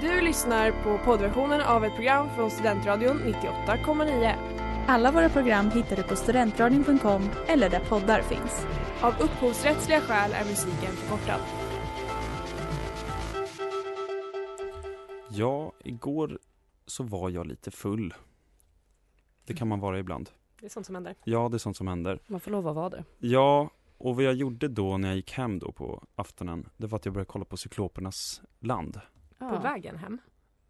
Du lyssnar på poddversionen av ett program från Studentradion 98,9. Alla våra program hittar du på studentradion.com eller där poddar finns. Av upphovsrättsliga skäl är musiken förkortad. Ja, igår så var jag lite full. Det kan man vara ibland. Det är sånt som händer. Ja, det är sånt som händer. Man får lov att vara det. Ja, och vad jag gjorde då när jag gick hem då på aftonen, det var att jag började kolla på Cyklopernas land. På vägen hem.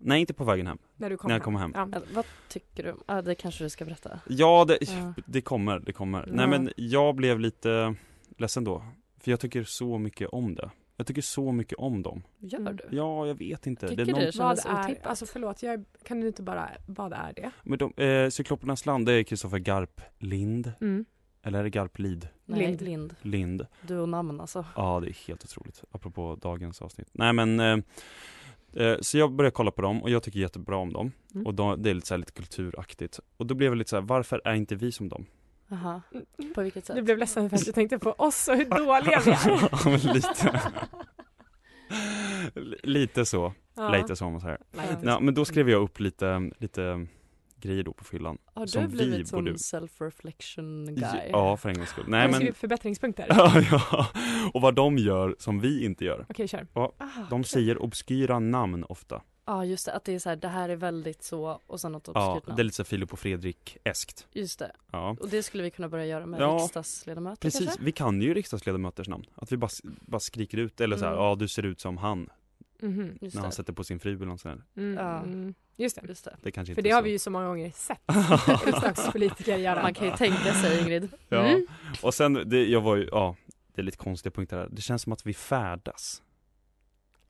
Nej, inte på vägen hem. När du kom När jag hem. kom hem. Ja. Ja, Vad tycker du? Ja, det kanske du ska berätta. Ja, det, Ja. det kommer, det kommer. Ja. Nej men jag blev lite ledsen då. För jag tycker så mycket om det. Jag tycker så mycket om dem. Gör Mm. du? Ja, jag vet inte. Tycker det är någon, du? Vad kändes är, alltså förlåt, jag, kan du inte bara, vad är det? Men de, eh, Cyklopernas land, det är Kristoffer Garp Lind. Mm. Eller är det Garp Lid? Nej, Lind. Lind. Lind. Du och namn alltså. Ja, det är helt otroligt. Apropå dagens avsnitt. Nej men, eh, eh, så jag började kolla på dem och jag tycker jättebra om dem. Mm. Och då, det är lite, så här, lite kulturaktigt. Och då blev jag lite så här, varför är inte vi som dem? Aha. På vilket sätt? Du blev ledsen för att du tänkte på oss och hur dåliga vi är. lite. Lite så, Ja. lite så om man säger. Nej, Ja, men då skrev jag upp lite, lite grejer då på fyllan. Har som du vi blivit borde- sån self-reflection guy? Ja, för en gångs skull. Nej men, förbättringspunkter? ja, ja, och vad de gör som vi inte gör. Okej, kör. Ah, De säger obskyra namn ofta. Ja, just det. Att det är så här, det här är väldigt så och sen något Ja, obskyrt namn. det är lite så Filip och Fredrik-eskt. Just det. Ja. Och det skulle vi kunna börja göra med Ja, riksdagsledamöter Precis, kanske? vi kan ju riksdagsledamöters namn. Att vi bara, bara skriker ut, eller så här, Mm. ja du ser ut som han, Mhm. Just när han det. sätter på sin fru eller något sånt där. Mm. Just det. Just det. Det kanske För det har så. vi ju så många gånger sett riksdagspolitiker göra. Man kan ju tänka sig Ingrid. Ja, Mm. och sen, det, jag var ju, ja, det är lite konstiga punkter här. Det känns som att vi färdas.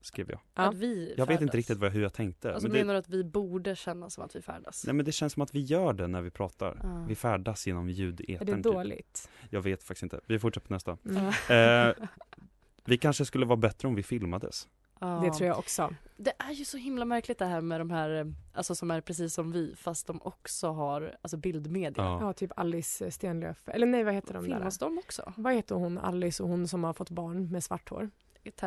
Skrev jag. Ja. Att vi Jag vet färdas. inte riktigt vad, hur jag tänkte. Alltså men det, menar du att vi borde känna som att vi färdas? nej men det känns som att vi gör det när vi pratar. Ja. Vi färdas genom ljudetern. Är det typ. dåligt? Jag vet faktiskt inte. Vi fortsätter på nästa. Mm. Eh, vi kanske skulle vara bättre om vi filmades. Ja. Det tror jag också. Det är ju så himla märkligt det här med de här, alltså som är precis som vi fast de också har alltså bildmedia. Ja. Ja, typ Alice Stenlöf. Eller nej, vad heter de där? Filmas de också? Vad heter hon, Alice och hon som har fått barn med svart hår?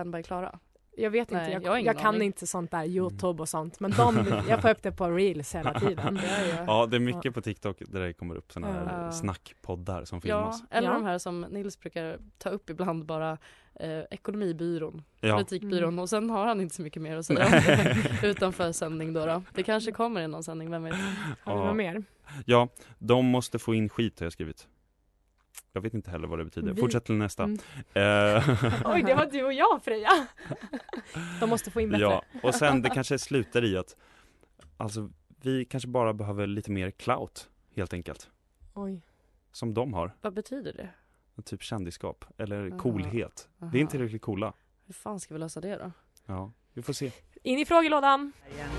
By Klara? Jag vet Nej, inte, jag, jag jag, kan inte sånt där, Youtube och sånt. Men de, jag får upp det på reels hela tiden. Ja, ja. Ja, det är mycket på TikTok där det kommer upp sådana här Ja. snackpoddar som Ja, filmas. eller Ja. de här som Nils brukar ta upp ibland bara eh, Ekonomibyrån, Ja, Politikbyrån Mm. och sen har han inte så mycket mer att säga Nej. utanför sändning då, då. Det kanske kommer i någon sändning, vem vet? Har du Ja. något mer? ja, de måste få in skit har jag skrivit. Jag vet inte heller vad det betyder. Vi- Fortsätt till nästa. Mm. Eh, Oj, det var du och jag Freja! De måste få in bättre. ja, och sen det kanske slutar i att Alltså, vi kanske bara behöver lite mer clout, helt enkelt. Oj. Som de har. Vad betyder det? Typ kändisskap, eller Aha. coolhet. Vi är Aha. inte tillräckligt coola. Hur fan ska vi lösa det då? Ja, vi får se. In i frågelådan!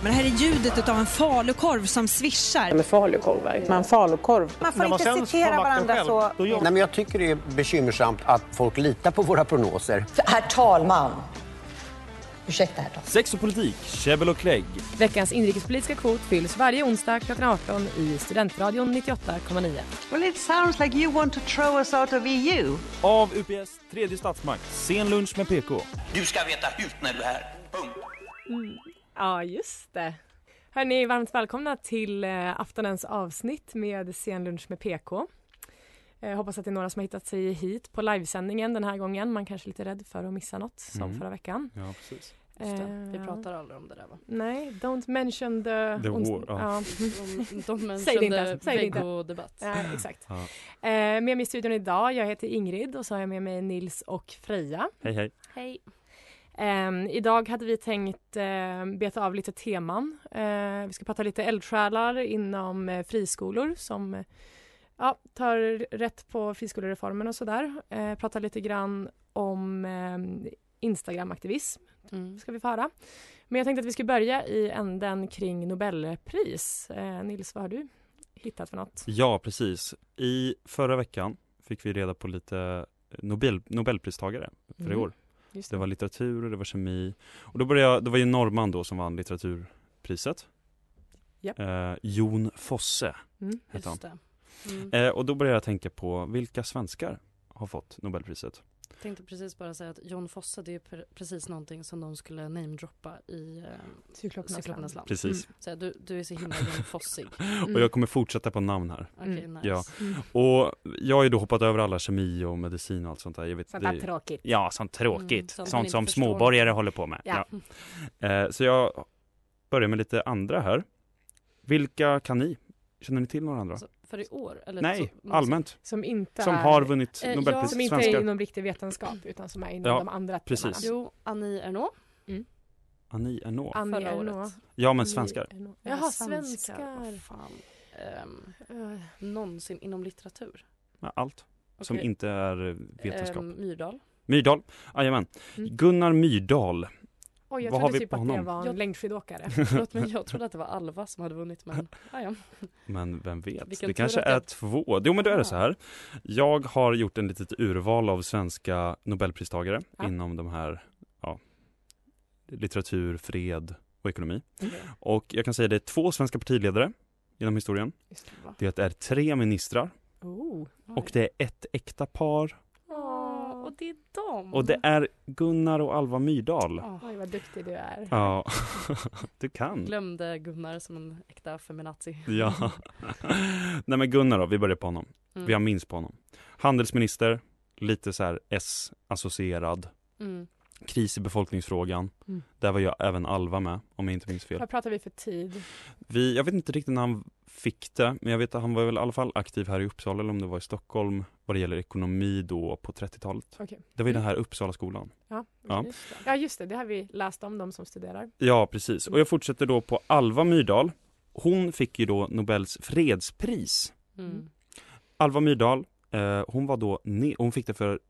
Men det här är ljudet av en falukorv som svischar. med falukorvar. Man falukorv. Man får inte citera varandra så. Nej, men jag tycker det är bekymmersamt att folk litar på våra prognoser. Herr talman! Ursäkta herr talman. Sex och politik, käbbel och klägg. Veckans inrikespolitiska kvot fylls varje onsdag klockan 18 i Studentradion 98,9. Well it sounds like you want to throw us out of EU. Av UPS tredje statsmakt, sen lunch med PK. Du ska veta hut när du är här. Punkt. Ja, just det. Hörni, varmt välkomna till eh, aftonens avsnitt med Sen lunch med PK. Eh, hoppas att det är några som har hittat sig hit på livesändningen den här gången. Man kanske är lite rädd för att missa något som Mm. förra veckan. Ja, precis. Vi Eh, pratar aldrig om det där va? Nej, don't mention the... The war, ja. Säg det inte säg det inte. vegodebatt. Ja, exakt. Ja. Eh, med mig i studion idag, jag heter Ingrid och så har jag med mig Nils och Freja. Hej hej. Hej. Ehm, idag hade vi tänkt eh, beta av lite teman. Eh, vi ska prata lite eldsjälar inom eh, friskolor som eh, ja, tar rätt på friskolereformen och sådär. Eh, prata lite grann om eh, Instagram-aktivism Mm. ska vi få höra. Men jag tänkte att vi ska börja i änden kring Nobelpris. Eh, Nils, vad har du hittat för något? Ja, precis. I förra veckan fick vi reda på lite Nobel, Nobelpristagare för i Mm. år. Just Det var litteratur och det var kemi. Och då började jag, det var ju norrman då som vann litteraturpriset. Japp. Eh, Jon Fosse Mm. heter han. Det. Mm. Eh, och då började jag tänka på vilka svenskar har fått Nobelpriset. Tänkte precis bara säga att John Fosse det är pre- precis någonting som de skulle namedroppa i eh, Cyklopernas Cyklopernas land. land. Precis. Så här, du, du är så himla John Fossig. Och jag kommer fortsätta på namn här. Mm. nice. Ja. Och jag har ju då hoppat över alla kemi och medicin och allt sånt där. Jag vet, Sånt det- där tråkigt. Ja, sånt tråkigt. Mm, sånt sånt som förstår. småborgare håller på med. Ja. Ja. Eh, så jag börjar med lite andra här. Vilka kan ni? Känner ni till några andra? Så, för i år? Eller Nej, så, någonsin? allmänt. Som inte Som är, har vunnit Eh, ja. Nobelpris. som inte är Svenskar. inom riktig vetenskap utan som är inom Ja, de andra precis. temana. Jo, Annie Ernaux. Annie Ernaux. Annie Förra Ernaux. året. Ja, men svenskar. Ja, Jaha, Vad svenskar. fan. Ehm, Eh, någonsin inom litteratur. Ja, Allt som Okej. inte är eh, vetenskap. Ehm, Myrdal. Myrdal. Jajamän. Mm. Gunnar Myrdal. Oj, jag Vad trodde typ på att det honom? var en Jag- längdskidåkare. Förlåt men jag trodde att det var Alva som hade vunnit men ah, ja. Men vem vet? Vilken det kanske att jag- är två. Jo men då är det Ah. så här. Jag har gjort en litet urval av svenska nobelpristagare Ja. inom de här ja, litteratur, fred och ekonomi. Mm. Och jag kan säga det är två svenska partiledare genom historien. Det? Det är tre ministrar Oh. och det är ett äkta par. Och det är dem. Och det är Gunnar och Alva Myrdal. Åh, Oj, vad duktig du är. Ja, du kan. Glömde Gunnar som en äkta feminazi. Ja. Nej men Gunnar då, vi börjar på honom. Mm. Vi har minst på honom. Handelsminister, lite så här S-associerad. Mm. Kris i befolkningsfrågan. Mm. Där var jag även Alva med, om jag inte minns fel. Vad pratar vi för tid? Vi, jag vet inte riktigt när han fick det, men jag vet att han var väl i alla fall aktiv här i Uppsala eller om det var i Stockholm vad det gäller ekonomi då på 30-talet. Okej. Det var ju den här Uppsala skolan. Ja. Ja. Just det. ja, just det. Det har vi läst om, de som studerar. Ja, precis. Och jag fortsätter då på Alva Myrdal. Hon fick ju då Nobels fredspris. Mm. Alva Myrdal, eh, hon var då, hon fick det för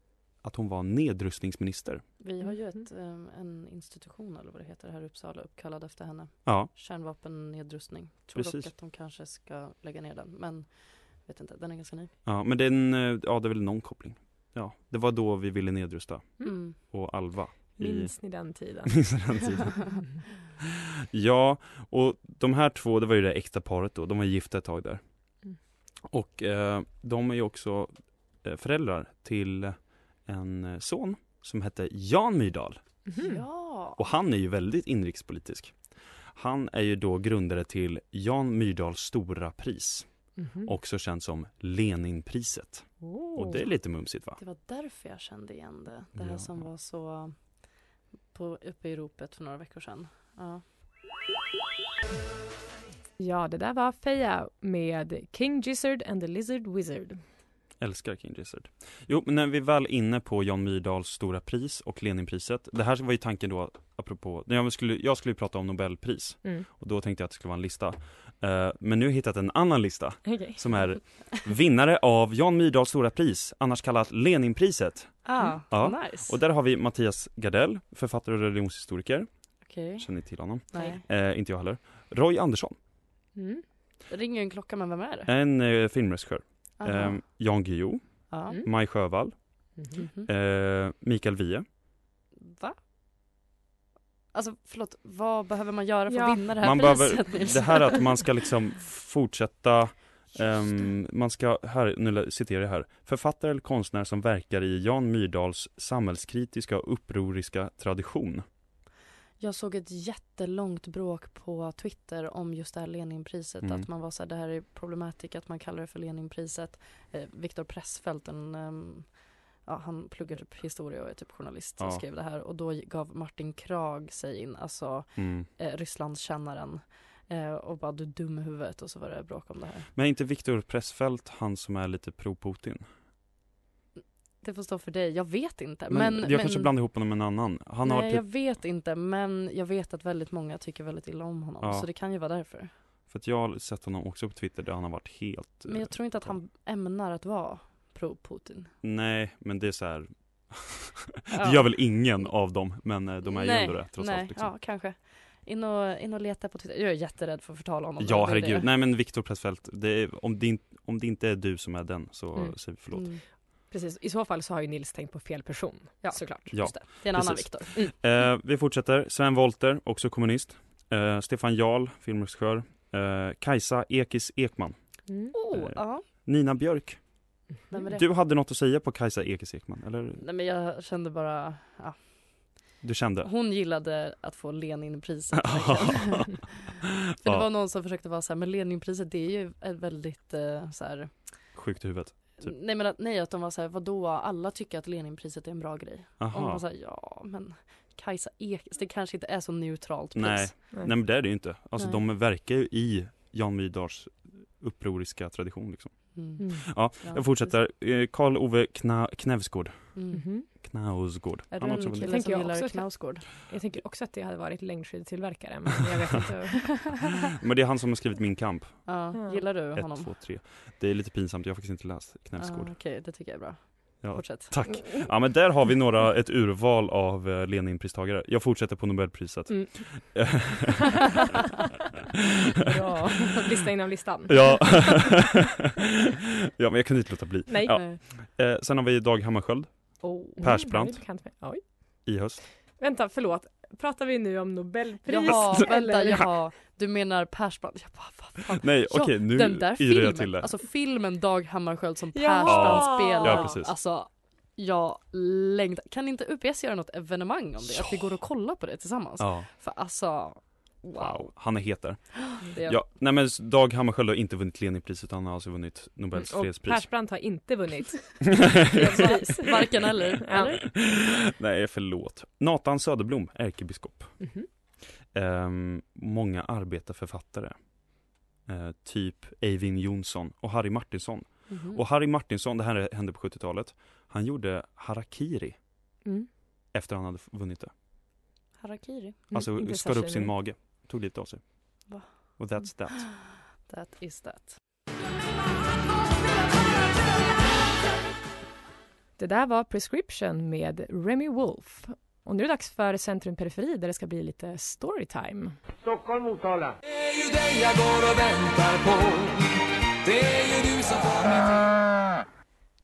att hon var nedrustningsminister. Vi har ju Mhm. ett, ehm, en institution eller vad det heter här i Uppsala uppkallad efter henne. Ja, Kärnvapennedrustning. Tror Precis. dock att de kanske ska lägga ner den men vet inte, den är ganska ny. ja men den, eh, ja det är väl någon koppling. Ja, det var då vi ville nedrusta Mm. och Alva. i- Minns ni den tiden? Minns den tiden. Ja, och de här två, det var ju det äkta paret då, de var gifta ett tag där. Mm. Och eh, de är ju också eh, föräldrar till en eh, son som hette Jan Myrdal. Mhm. Ja! Och han är ju väldigt inrikespolitisk. Han är ju då grundare till Jan Myrdals stora pris, Mhm. också känt som Leninpriset. Oh. Och det är lite mumsigt va? Det var därför jag kände igen det. Det här Ja. som var så på, uppe i ropet för några veckor sedan. Ja. Ja, det där var Feja med King Gizzard and the Lizard Wizard. Älskar King Gizzard. Jo, men när vi väl är inne på Jan Myrdals stora pris och Leninpriset. Det här var ju tanken då, apropå, när jag skulle, jag skulle ju prata om Nobelpris. Mm. Och då tänkte jag att det skulle vara en lista. Eh, men nu har jag hittat en annan lista. Okej. Som är vinnare av Jan Myrdals stora pris, annars kallat Leninpriset. Ah, Ja, nice. Och där har vi Mattias Gardell, författare och religionshistoriker. Okej. Känner ni till honom? Nej. Eh, inte jag heller. Roy Andersson, Mm. Det ringer en klocka men vem är det? en eh, filmregissör. Eh, Jan Guillou, ja. Mm. Maj Sjövall, Mhm. Eh, Mikael Wiehe. Va? Alltså förlåt, vad behöver man göra för Ja. att vinna det här Man priset behöver, det här att man ska liksom fortsätta ehm, man ska, här, nu citerar jag här. Författare eller konstnär som verkar i Jan Myrdals samhällskritiska och upproriska tradition. Jag såg ett jättelångt bråk på Twitter om just det här Leninpriset. Mm. Att man var så här, det här är problematik att man kallar det för Leninpriset. Eh, Viktor Pressfeldt, en, ehm, ja, han pluggar typ historia och är typ journalist Ja. skrev det här. Och då gav Martin Krag sig in, alltså Mm. eh, Rysslandskännaren. Eh, och bara du dum i huvudet och så var det bråk om det här. Men är inte Viktor Pressfeldt han som är lite pro-Putin? Det får stå för dig, jag vet inte. Men, Men, jag men, kanske blandar ihop honom med en annan. Han nej, har typ, jag vet inte men jag vet att väldigt många tycker väldigt illa om honom. Ja. Så det kan ju vara därför. för att jag har sett honom också på Twitter där han har varit helt Men jag tror inte att han ämnar att vara pro-Putin. Nej, men det är så här. Det gör väl ingen av dem, men eh, de är ju ändå det trots nej, allt. Liksom. Ja, kanske. In och, in och leta på Twitter. Jag är jätterädd för att förtala honom. Ja, herregud. Nej, men Viktor Pressfeldt, det är, om, det, om det inte är du som är den så Mm. säger vi förlåt. Mm, Precis, i så fall så har ju Nils tänkt på fel person. Ja. Såklart. Ja, just det. det är en annan precis. Viktor. Eh, vi fortsätter. Sven Wollter, också kommunist. Eh, Stefan Jarl, filmregissör. Eh, Kajsa Ekis Ekman. Mm. Oh, Eh. Nina Björk, det, Du hade något att säga på Kajsa Ekis Ekman, eller? nej men jag kände bara, ja. Du kände? Hon gillade att få Leninpriset. För det var någon som försökte vara så här, men Leninpriset det är ju ett väldigt eh, så här, Sjukt i huvudet. Typ. nej men att, nej att de var så här, vadå alla tycker att Leninpriset är en bra grej. Och hon Aha. var så här, ja men Kajsa Ekis, det kanske inte är så neutralt pris. Nej. Nej men det är det ju inte. Alltså Nej. de verkar ju i Jan Myrdals upproriska tradition liksom. Mm. Mm. Ja, Ja, jag fortsätter. Eh, Karl-Ove Knävsgård. Mm. Knausgård. Är också en kille som jag gillar också. Knausgård? Jag tänker också att det hade varit längdskidtillverkare men jag vet inte. Men det är han som har skrivit Min kamp. Ja, gillar du 1, honom? 2, 3. Det är lite pinsamt, jag har faktiskt inte läst Ja, Knävsgård. Okej, det tycker jag är bra. Ja, Fortsätt. Tack. Ja men där har vi några, ett urval av eh, Leninpristagare. Jag fortsätter på Nobelpriset. Mm. Bra. Lista inom listan. ja. ja men jag kunde inte låta bli. Nej. Ja. Eh, sen har vi Dag Hammarskjöld Oh, Persbrandt. Oj. i höst. Vänta, förlåt. Pratar vi nu om Nobelpris? Jaha, vänta, eller? jaha. Du menar Persbrandt? Jag bara, fan. Nej Ja, okej nu Den där filmen, till det. alltså filmen Dag Hammarskjöld som Ja. Persbrandt spelar. Ja, precis. Alltså, jag längtar. Kan inte UPS göra något evenemang om det? Att vi går och kollar på det tillsammans? Ja, För alltså, wow. wow. Han är het där. Ja, nej men Dag Hammarskjöld har inte vunnit Leninpriset han har alltså vunnit Nobels Och fredspris. Persbrandt har inte vunnit fredspris. Varken eller, eller? Nej, förlåt. Nathan Söderblom, ärkebiskop. Mhm. Ehm, många arbetarförfattare. Eh, typ Eivind Johnson och Harry Martinsson. Mhm. Och Harry Martinsson, det här hände på 70-talet, han gjorde harakiri Mm. efter han hade vunnit det. Harakiri, Mm, Alltså skar upp sin mage, tog livet av sig. Va? Och that's that. that is that. Det där var Prescription med Remy Wolf. Och nu är det dags för Centrum Periferi där det ska bli lite storytime. Stockholm, Motala.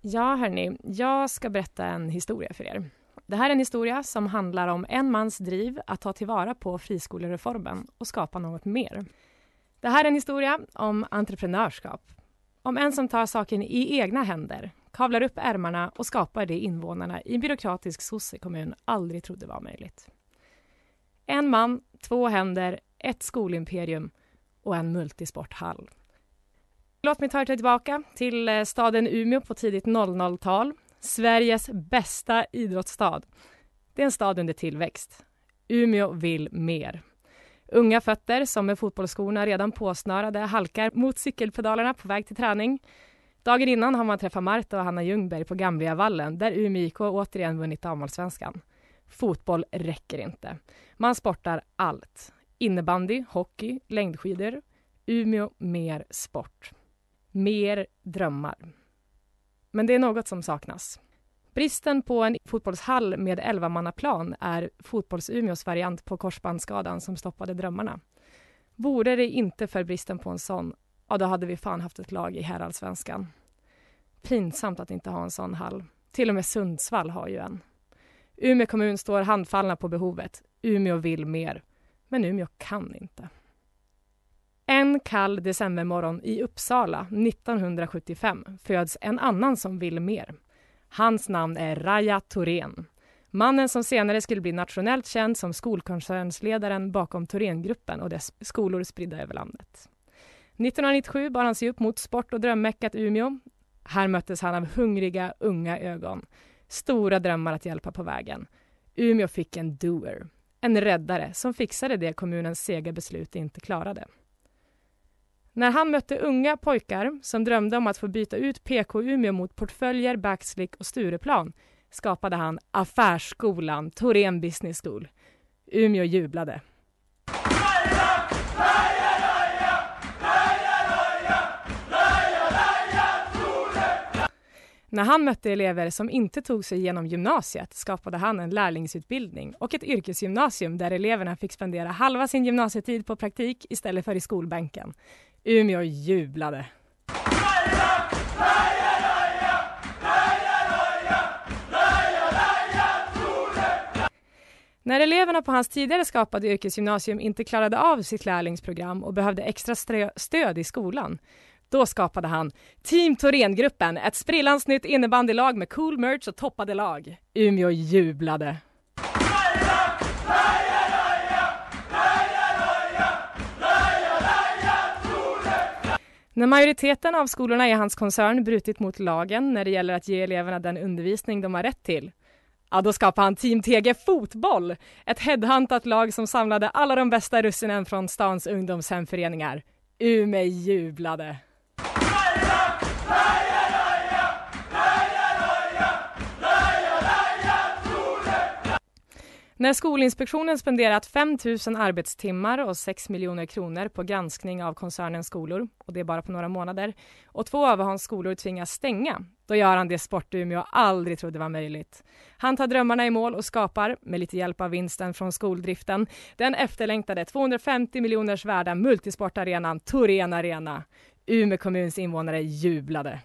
Ja, hörni, jag ska berätta en historia för er. Det här är en historia som handlar om en mans driv att ta tillvara på friskolereformen och skapa något mer. Det här är en historia om entreprenörskap. Om en som tar saken i egna händer, kavlar upp ärmarna och skapar det invånarna i en byråkratisk sossekommun aldrig trodde var möjligt. En man, två händer, ett skolimperium och en multisporthall. Låt mig ta er tillbaka till eh, staden Umeå på tidigt 00-tal. Sveriges bästa idrottsstad. Det är en stad under tillväxt. Umeå vill mer. Unga fötter som med fotbollsskorna redan påsnörade halkar mot cykelpedalerna på väg till träning. Dagen innan har man träffat Marta och Hanna Ljungberg på Gambriavallen där Umeå IK återigen vunnit damallsvenskan. Fotboll räcker inte. Man sportar allt. Innebandy, hockey, längdskidor. Umeå mer sport. Mer drömmar. Men det är något som saknas. Bristen på en fotbollshall med 11-mannaplan är fotbolls-Umeås variant på korsbandsskadan som stoppade drömmarna. Vore det inte för bristen på en sån, ja då hade vi fan haft ett lag i herrallsvenskan. Pinsamt att inte ha en sån hall. Till och med Sundsvall har ju en. Umeå kommun står handfallna på behovet. Umeå vill mer. Men Umeå kan inte. En kall decembermorgon i Uppsala 1975 föds en annan som vill mer. Hans namn är Raja Thorén. Mannen som senare skulle bli nationellt känd som skolkoncernsledaren bakom Thorengruppen och dess skolor spridda över landet. 1997 bar han sig upp mot sport och drömmeckat Umeå. Här möttes han av hungriga, unga ögon. Stora drömmar att hjälpa på vägen. Umeå fick en doer. En räddare som fixade det kommunens sega beslut inte klarade. När han mötte unga pojkar som drömde om att få byta ut PK Umeå mot portföljer, backslick och Stureplan skapade han Affärsskolan Torén Business School. Umeå jublade. När han mötte elever som inte tog sig igenom gymnasiet skapade han en lärlingsutbildning och ett yrkesgymnasium där eleverna fick spendera halva sin gymnasietid på praktik istället för i skolbänken. Umeå jublade. När eleverna på hans tidigare skapade yrkesgymnasium inte klarade av sitt lärlingsprogram och behövde extra stöd i skolan Då skapade han Team Thorengruppen, ett sprillans nytt innebandylag med cool merch och toppade lag. Umeå jublade. När majoriteten av skolorna i hans koncern brutit mot lagen när det gäller att ge eleverna den undervisning de har rätt till, ja då skapade han Team TG Fotboll, ett headhuntat lag som samlade alla de bästa russinen från stans ungdomshemföreningar. Umeå jublade. När Skolinspektionen spenderat 5 000 arbetstimmar och 6 miljoner kronor på granskning av koncernens skolor, och det är bara på några månader, och två av hans skolor tvingas stänga, då gör han det sport Umeå aldrig trodde var möjligt. Han tar drömmarna i mål och skapar, med lite hjälp av vinsten från skoldriften, den efterlängtade 250 miljoners värda multisportarenan Torén Arena. Umeå kommuns invånare jublade.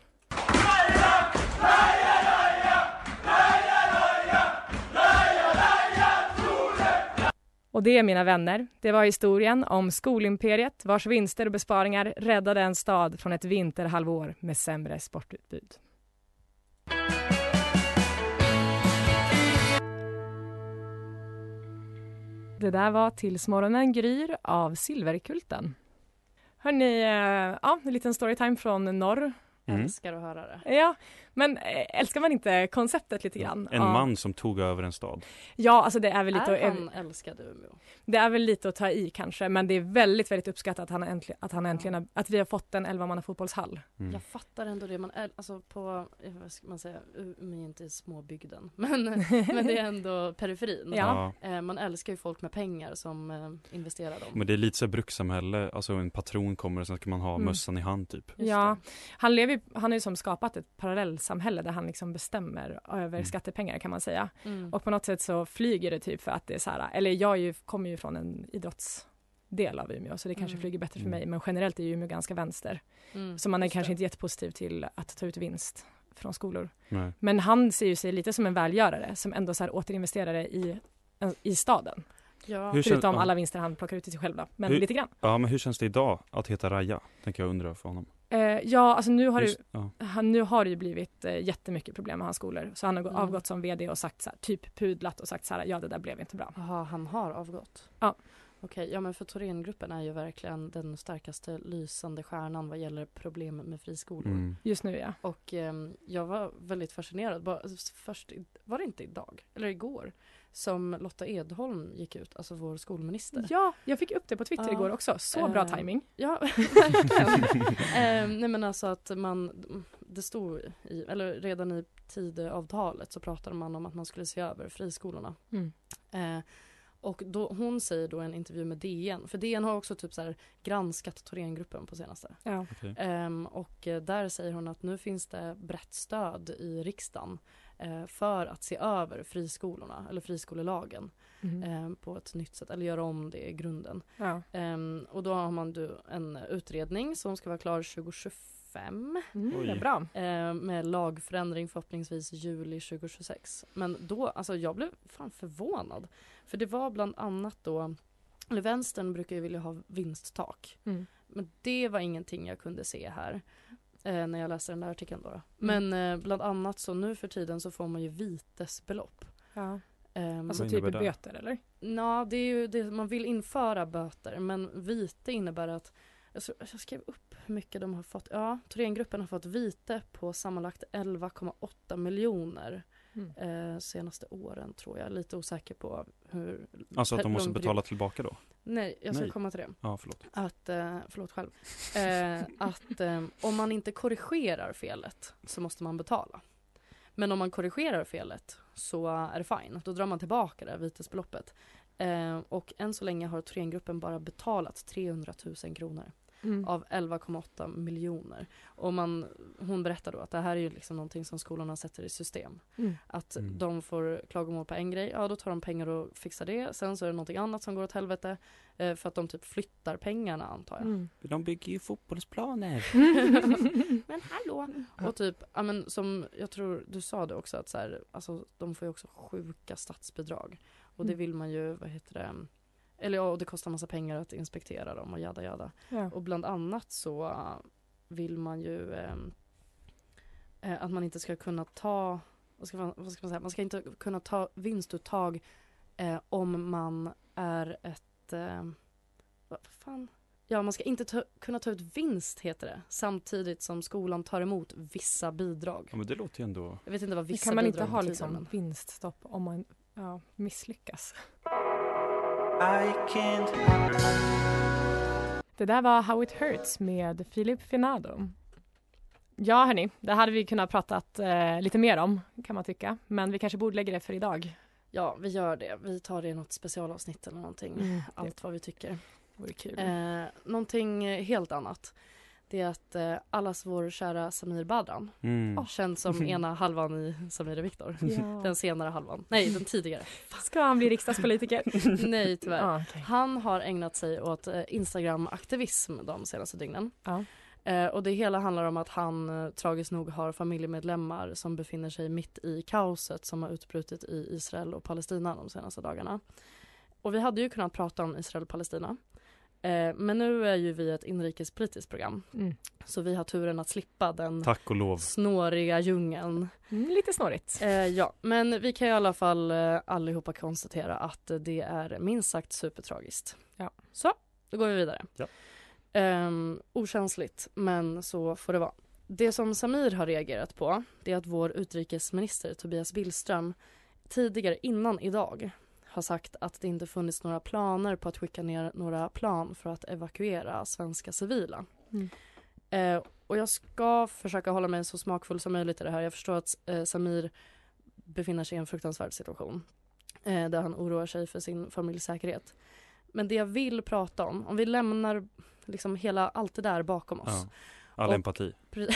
Och det, mina vänner, det var historien om skolimperiet vars vinster och besparingar räddade en stad från ett vinterhalvår med sämre sportutbud. Det där var Tills morgonen gryr av Silverkulten. Hörni, eh, ja, en liten storytime från norr. Mm. Älskar att höra det. Ja, men eh, älskar man inte konceptet lite grann? En Ja. man som tog över en stad. Ja, alltså det är väl lite Är att, han älskad Umeå? det är väl lite att ta i kanske, men det är väldigt, väldigt uppskattat att han äntligen, att, han äntligen att vi har fått en 11 fotbollshall. Mm. Jag fattar ändå det. Man är, alltså på, eh, vad ska man säga, Umeå är inte småbygden. Men, men det är ändå periferin. Ja. Eh, Man älskar ju folk med pengar som eh, investerar dem. Men det är lite så brukssamhälle, alltså en patron kommer och sen ska man ha Mm. mössan i hand typ. Just Ja, det. han, lever, han har ju som skapat ett parallellsamhälle där han liksom bestämmer över Mm. skattepengar kan man säga. Mm. Och på något sätt så flyger det typ för att det är så här, eller jag ju, kommer ju från en idrottsdel av Umeå så det kanske Mm. flyger bättre för Mm. mig men generellt är ju Umeå ganska vänster. Mm, Så man är just kanske det. inte jättepositiv till att ta ut vinst från skolor. Nej. Men han ser ju sig lite som en välgörare som ändå så här återinvesterare i, i staden. Ja. Hur Förutom alla vinster han plockar ut till sig själv då. Men Hur- lite grann. Ja men hur känns det idag att heta Raja? Tänker jag undra för honom. Eh, ja, alltså nu har, det, Just, ja. han, nu har det ju blivit eh, jättemycket problem med hans skolor. Så han har Mm. avgått som vd och sagt så här, typ pudlat och sagt så här, ja det där blev inte bra. Jaha, han har avgått? Ja. Okej, ja men för Thorengruppen är ju verkligen den starkaste lysande stjärnan vad gäller problem med friskolor. Mm. Just nu ja. Och ehm, jag var väldigt fascinerad. Bara, först, var det inte idag, eller igår, som Lotta Edholm gick ut, alltså vår skolminister. Ja, jag fick upp det på Twitter Ja. igår också. Så bra Eh, timing. Ja, verkligen. Ehm, nej men alltså att man, det stod i, eller redan i Tidöavtalet så pratade man om att man skulle se över friskolorna. Mm. Eh, och då, hon säger då i en intervju med DN, för DN har också typ så här granskat Thorengruppen på senaste. Ja. Okej. Ehm, och eh, där säger hon att nu finns det brett stöd i riksdagen för att se över friskolorna, eller friskolelagen, Mhm. eh, på ett nytt sätt, eller göra om det i grunden. ja. Ehm, och då har man du en utredning som ska vara klar 2025 Mm, det är bra. eh, med lagförändring förhoppningsvis i juli 2026. Men då, alltså jag blev fan förvånad. För det var bland annat då, eller vänstern brukar ju vilja ha vinsttak. Mm. Men det var ingenting jag kunde se här. Eh, när jag läste den där artikeln då. då. Men eh, bland annat så nu för tiden så får man ju vitesbelopp. Ja. Ehm, Alltså typ böter eller? Ja, det är ju det, man vill införa böter men vite innebär att jag skrev upp hur mycket de har fått. Ja, Thorengruppen har fått vite på sammanlagt 11,8 miljoner Mm. eh, senaste åren tror jag. Lite osäker på hur Alltså att de måste period- betala tillbaka då? Nej, jag ska Nej. komma till det. Ja förlåt. Att, eh, förlåt själv. Eh, att eh, om man inte korrigerar felet så måste man betala. Men om man korrigerar felet så är det fine. Då drar man tillbaka det vitesbeloppet. Eh, och än så länge har Thorengruppen bara betalat 300 000 kronor Mm. av 11,8 miljoner. Och man, hon berättar då att det här är ju liksom någonting som skolorna sätter i system. Mm. Att Mm. de får klagomål på en grej, ja då tar de pengar och fixar det. Sen så är det någonting annat som går åt helvete. Eh, för att de typ flyttar pengarna antar jag. Mm. De bygger ju fotbollsplaner. men hallå! Och typ, ja men som jag tror du sa det också att så här, alltså de får ju också sjuka statsbidrag. Och det Mm. vill man ju, vad heter det, eller ja, och det kostar massa pengar att inspektera dem och jada jada. Ja. Och bland annat så uh, vill man ju eh, eh, att man inte ska kunna ta, vad ska man, vad ska man säga, man ska inte kunna ta vinstuttag eh, om man är ett, eh, vad fan? Ja, man ska inte ta, kunna ta ut vinst heter det, samtidigt som skolan tar emot vissa bidrag. Ja men det låter ju ändå Jag vet inte vad vissa kan man inte bidrag ha betyder, liksom vinststopp om man ja, misslyckas. Det där var How It Hurts med Philip Finado. Ja hörni, det hade vi kunnat pratat eh, lite mer om kan man tycka. Men vi kanske borde lägga det för idag. Ja, vi gör det. Vi tar det i något specialavsnitt eller någonting. Mm, Allt vad vi tycker. vore kul. Eh, någonting helt annat. Det är att eh, allas vår kära Samir Badran, mm. känd som ena halvan i Samir och Viktor. Ja. Den senare halvan. Nej, den tidigare. Ska han bli riksdagspolitiker? Nej, tyvärr. Ja, okej. Han har ägnat sig åt eh, Instagram-aktivism de senaste dygnen. Ja. Eh, och det hela handlar om att han eh, tragiskt nog har familjemedlemmar som befinner sig mitt i kaoset som har utbrutit i Israel och Palestina de senaste dagarna. Och vi hade ju kunnat prata om Israel och Palestina. Eh, men nu är ju vi ett inrikespolitiskt program. Mm. Så vi har turen att slippa den Tack och lov. snåriga djungeln. Mm, lite snårigt. Eh, ja, men vi kan i alla fall eh, allihopa konstatera att det är minst sagt supertragiskt. Ja. Så, då går vi vidare. Ja. Ehm, okänsligt, men så får det vara. Det som Samir har reagerat på det är att vår utrikesminister Tobias Billström tidigare innan idag har sagt att det inte funnits några planer på att skicka ner några plan för att evakuera svenska civila. Mm. Eh, och jag ska försöka hålla mig så smakfull som möjligt i det här. Jag förstår att eh, Samir befinner sig i en fruktansvärd situation eh, där han oroar sig för sin familjs säkerhet. Men det jag vill prata om, om vi lämnar liksom hela allt det där bakom oss. Ja. All Och- empati.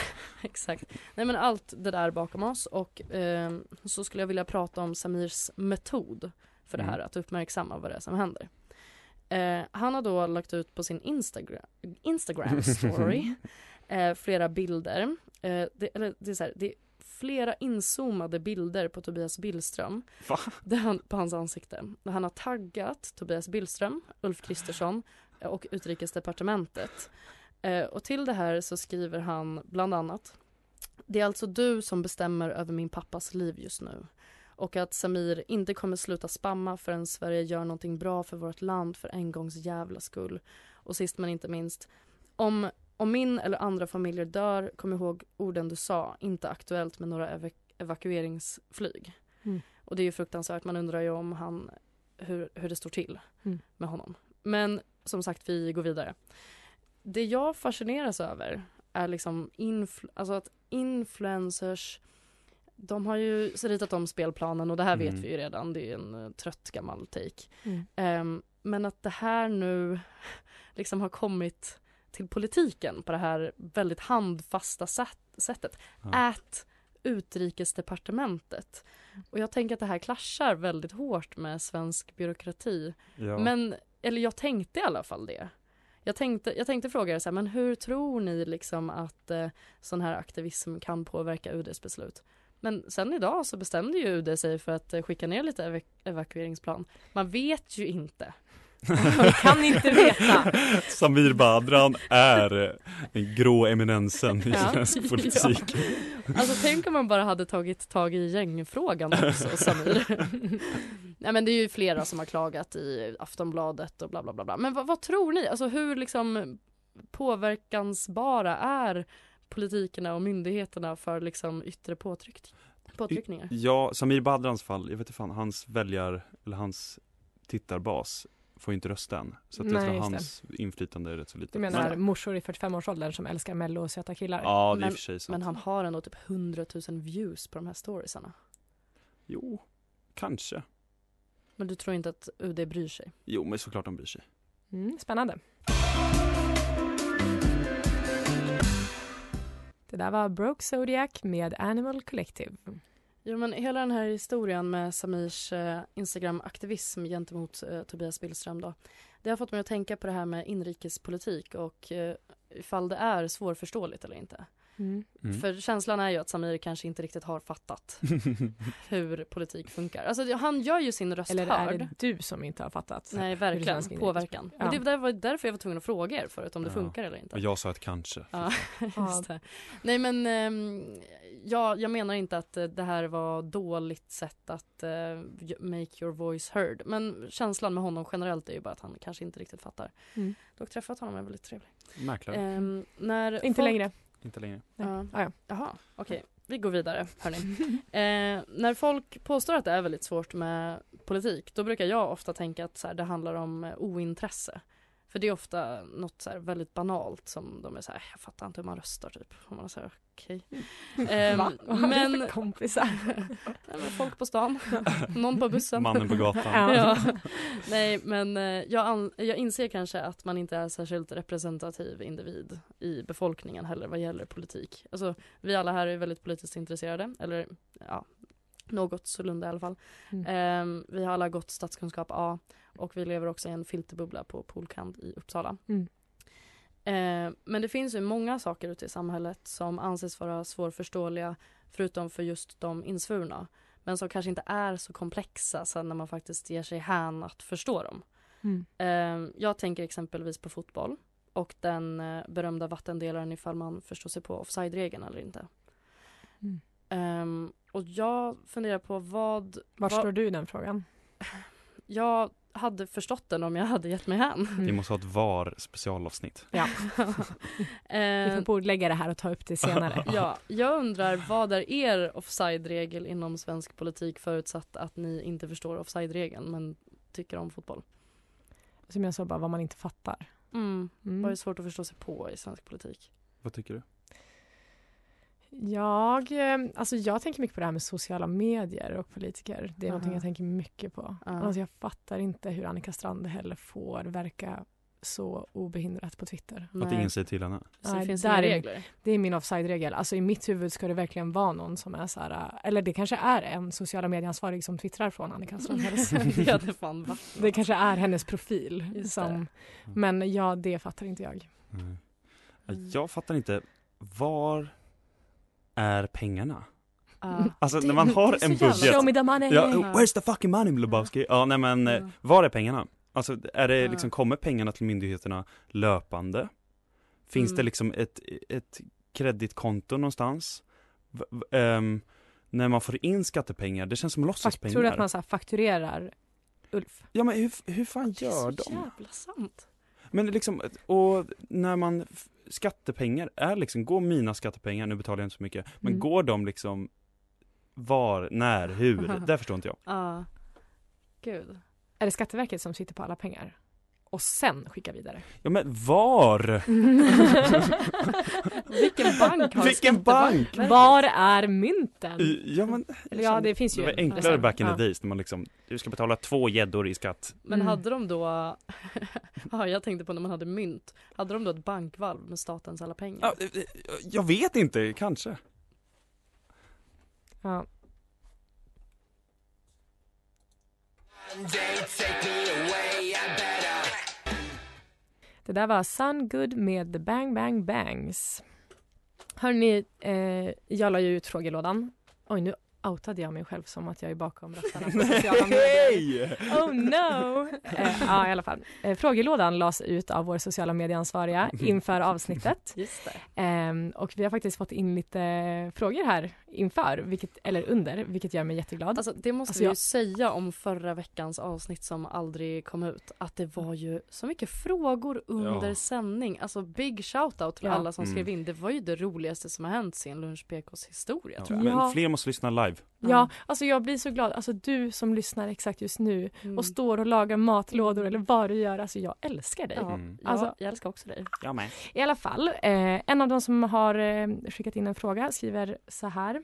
Exakt. Nej men allt det där bakom oss och eh, så skulle jag vilja prata om Samirs metod för det här, Mm. att uppmärksamma vad det är som händer. Eh, han har då lagt ut på sin Instagram, Instagram story eh, flera bilder. Eh, det, eller det är så här, det är flera inzoomade bilder på Tobias Billström Va? där han, på hans ansikte. Där han har taggat Tobias Billström, Ulf Kristersson och Utrikesdepartementet. Eh, och till det här så skriver han bland annat Det är alltså du som bestämmer över min pappas liv just nu. Och att Samir inte kommer sluta spamma förrän Sverige gör någonting bra för vårt land för en gångs jävla skull. Och sist men inte minst, om, om min eller andra familjer dör, kom ihåg orden du sa, inte aktuellt med några ev- evakueringsflyg. Mm. Och det är ju fruktansvärt, man undrar ju om han, hur, hur det står till Mm. med honom. Men som sagt, vi går vidare. Det jag fascineras över är liksom influ- alltså att influencers de har ju ritat om spelplanen och det här Mm. vet vi ju redan, det är en uh, trött gammal take. Mm. Ehm, men att det här nu liksom har kommit till politiken på det här väldigt handfasta sätt, sättet. Ja. Ät utrikesdepartementet. Och jag tänker att det här klaschar väldigt hårt med svensk byråkrati. Ja. Men, eller jag tänkte i alla fall det. Jag tänkte, jag tänkte fråga er så här, men hur tror ni liksom att eh, sån här aktivism kan påverka UDs beslut? Men sen idag så bestämde ju UD sig för att eh, skicka ner lite ev- evakueringsplan. Man vet ju inte. Man kan inte veta. Samir Badran är den grå eminensen i Ja. svensk politik. Alltså tänk om man bara hade tagit tag i gängfrågan också, Samir. Nej men det är ju flera som har klagat i Aftonbladet och bla bla bla. bla. Men vad, vad tror ni? Alltså hur liksom påverkansbara är politikerna och myndigheterna för liksom yttre påtryck påtryckningar? Ja, Samir Badrans fall, jag vet inte fan, hans väljar, eller hans tittarbas får inte rösta än. Så att jag Nej, tror just hans inflytande är rätt så litet. Du menar Men- morsor i 45-årsåldern som älskar mello och söta killar? Ja, det är i Men- och för sig sant. Men han har ändå typ 100 000 views på de här storiesarna. Jo, kanske. Men du tror inte att UD bryr sig? Jo, men såklart de bryr sig. Mm, spännande. Det där var Broke Zodiac med Animal Collective. Jo men hela den här historien med Samirs eh, Instagram-aktivism gentemot eh, Tobias Billström då. Det har fått mig att tänka på det här med inrikespolitik och eh, ifall det är svårförståeligt eller inte. Mm. Mm. För känslan är ju att Samir kanske inte riktigt har fattat hur politik funkar. Alltså han gör ju sin röst Eller är hörd. det du som inte har fattat? Nej det verkligen, påverkan. Ja. Men det var därför jag var tvungen att fråga er förut om det Ja. funkar eller inte. Och jag sa ett kanske. Ja, just det. Nej men ehm, ja, jag menar inte att eh, det här var dåligt sätt att eh, make your voice heard. Men känslan med honom generellt är ju bara att han kanske inte riktigt fattar. Mm. Dock träffat honom är väldigt trevlig. Mäklare. Ehm, när Inte folk- längre. Inte längre. Ja. Ah, ja. Jaha, okej. Vi går vidare, hörni. eh, när folk påstår att det är väldigt svårt med politik, då brukar jag ofta tänka att så här, det handlar om eh, ointresse. För det är ofta något så här väldigt banalt som de är så här, jag fattar inte hur man röstar typ. Och man är så här, okej. Ehm, Va? Vad har du men, kompisar? Nej, men folk på stan, någon på bussen. Mannen på gatan. Ja. Nej men eh, jag, an- jag inser kanske att man inte är särskilt representativ individ i befolkningen heller vad gäller politik. Alltså vi alla här är väldigt politiskt intresserade, eller ja, något sålunda i alla fall. Mm. Ehm, vi har alla gått statskunskap A och vi lever också i en filterbubbla på Polkand i Uppsala. Mm. Ehm, men det finns ju många saker ute i samhället som anses vara svårförståeliga förutom för just de insvurna. Men som kanske inte är så komplexa sen när man faktiskt ger sig hän att förstå dem. Mm. Ehm, jag tänker exempelvis på fotboll och den eh, berömda vattendelaren ifall man förstår sig på offside-regeln eller inte. Mm. Ehm, och jag funderar på vad... Var vad står du i den frågan? jag hade förstått den om jag hade gett mig hän. Vi måste ha ett VAR specialavsnitt. Ja. Vi får bordlägga det här och ta upp det senare. ja, jag undrar vad är er offside-regel inom svensk politik förutsatt att ni inte förstår offside-regeln men tycker om fotboll? Som jag sa, bara vad man inte fattar. Mm. Mm. Vad är svårt att förstå sig på i svensk politik? Vad tycker du? Jag, eh, alltså jag tänker mycket på det här med sociala medier och politiker. Det är någonting Aha. jag tänker mycket på. Ja. Alltså jag fattar inte hur Annika Strand heller får verka så obehindrat på Twitter. Att ingen säger till henne? Så det finns där regler? Det är min offside-regel. Alltså i mitt huvud ska det verkligen vara någon som är så här, äh, eller det kanske är en sociala medieansvarig som twittrar från Annika Strand Hälls. det fan Det kanske är hennes profil. Som, men ja, det fattar inte jag. Nej. Jag fattar inte, var är pengarna? Ja. Alltså Det- när man har en budget Show me the money! Ja, where's the fucking money Lebowski? Ja nej men, Ja. var är pengarna? Alltså är det liksom, kommer pengarna till myndigheterna löpande? Finns Mm. det liksom ett, ett kreditkonto någonstans? V- ehm, när man får in skattepengar, det känns som låtsaspengar. tror du att man så här fakturerar Ulf? Ja men hur, hur fan Det är gör så de? jävla sant. Men liksom, och när man, skattepengar är liksom, går mina skattepengar, nu betalar jag inte så mycket, men Mm. går de liksom var, när, hur? Det förstår inte jag. Ja. Gud. Är det Skatteverket som sitter på alla pengar? Och sen skickar vidare? Ja men var? Vilken bank har Vilken bank? Var är mynten? Ja men Eller ja, det finns ju Det var en enklare reserv. back in Ja. the days när man liksom, du ska betala två gäddor i skatt. Men Mm. hade de då, ja jag tänkte på när man hade mynt, hade de då ett bankvalv med statens alla pengar? Ja, eh, eh, jag vet inte, kanske. Ja. Det där var Sun Good med The Bang Bang Bangs. Hörni, eh, jag la ju ut frågelådan. Oj, nu outade jag mig själv som att jag är bakom rasterna på sociala medier. Nej! Oh no! Eh, ja, i alla fall. Eh, frågelådan lades ut av vår sociala medieansvariga inför avsnittet. Just det. Ehm, och vi har faktiskt fått in lite frågor här inför, vilket, eller under, vilket gör mig jätteglad. Alltså det måste Alltså, vi ju jag- säga om förra veckans avsnitt som aldrig kom ut. Att det var ju så mycket frågor under Ja. sändning. Alltså big shoutout till Ja. alla som Mm. skrev in. Det var ju det roligaste som har hänt sen Lunch PKs historia Ja, tror jag. Ja. Men fler måste lyssna live. Ja, alltså jag blir så glad. Alltså du som lyssnar exakt just nu Mm. och står och lagar matlådor eller vad du gör. Alltså jag älskar dig. Ja, Mm. ja, Alltså- jag älskar också dig. Jag med. I alla fall, eh, en av de som har eh, skickat in en fråga skriver så här.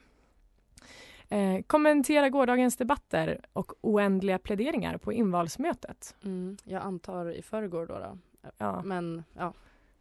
Eh, kommentera gårdagens debatter och oändliga pläderingar på invalsmötet. Mm. Jag antar i förrgår då. då. Ja. Men ja.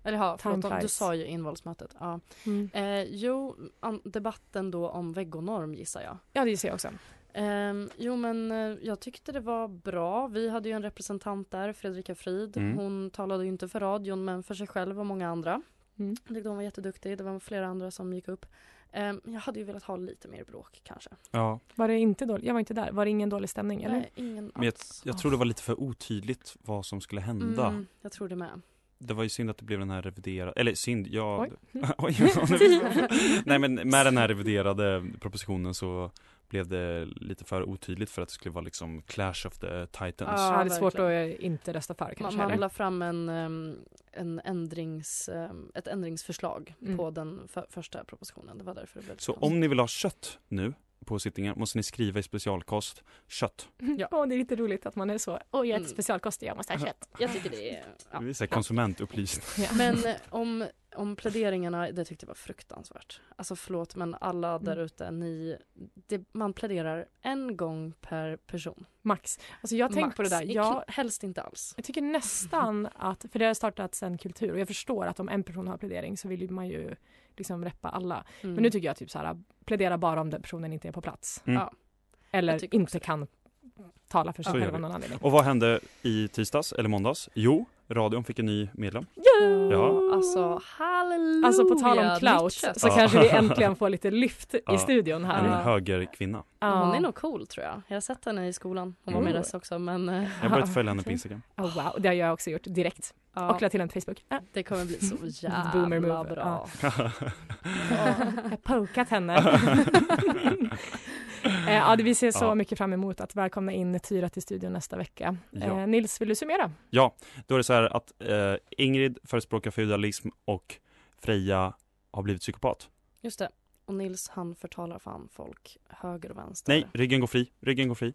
Eller ja, förlåt, du sa ju invalsmötet. Ja. Mm. Eh, jo, debatten då om veggonorm gissar jag. ja, det gissar jag också. Ehm, jo men eh, jag tyckte det var bra. Vi hade ju en representant där, Fredrika Frid. Mm. Hon talade ju inte för radion men för sig själv och många andra. Mm. Jag tyckte hon var jätteduktig. Det var flera andra som gick upp. Ehm, jag hade ju velat ha lite mer bråk kanske. Ja, Var det inte dåligt? Jag var inte där. Var det ingen dålig stämning eller? Nej, ingen men jag, jag tror det var lite för otydligt vad som skulle hända. Mm, jag tror det med. Det var ju synd att det blev den här reviderade, eller synd, jag... Oj. Oj, ja, nu- Nej men med den här reviderade propositionen så blev det lite för otydligt för att det skulle vara liksom Clash of the Titans. Ja, det är svårt verkligen. att inte rösta för kanske. Man, man la fram en, en ändrings, ett ändringsförslag Mm. på den för, första propositionen. Det var därför det blev Så konstigt. om ni vill ha kött nu på sittningen måste ni skriva i specialkost kött. Ja. Åh, det är lite roligt att man är så. Åh, jag äter Mm. specialkost, jag måste ha kött. Jag tycker det är... Ja. Det är konsumentupplysning. Ja. Men eh, om, om pläderingarna, det tyckte jag var fruktansvärt. Alltså förlåt men alla där Mm. ute, ni, det, man pläderar en gång per person. Max. Alltså jag har tänkt på det där. Jag, Helst inte alls. jag tycker nästan att, för det har startats en kultur och jag förstår att om en person har plädering så vill man ju liksom reppa alla. Mm. Men nu tycker jag typ så här, plädera bara om den personen inte är på plats. Mm. Ja. Eller inte kan tala för sig själv av någon anledning. Och vad hände i tisdags eller måndags? Jo, radion fick en ny medlem. Ja. Alltså halleluja! Alltså på tal om clout så Ja. kanske vi äntligen får lite lyft Ja. i studion En här. Ja. högerkvinna. Ja. Hon är nog cool tror jag. Jag har sett henne i skolan. Hon var med. RES också men eh, Jag har börjat följa henne på. Instagram. Oh, wow, det har jag också gjort direkt. Ja, Och lagt till en Facebook. Ah, det kommer bli så jävla bra. jag har pokat henne. Eh, ja, det- vi ser så Ja. mycket fram emot att välkomna in Tyra till studion nästa vecka. Ja. Eh, Nils, vill du summera? Ja, då är det så här att eh, Ingrid förespråkar feudalism och Freja har blivit psykopat. Just det. Och Nils han förtalar fan folk höger och vänster. Nej, ryggen går fri. Ryggen går fri.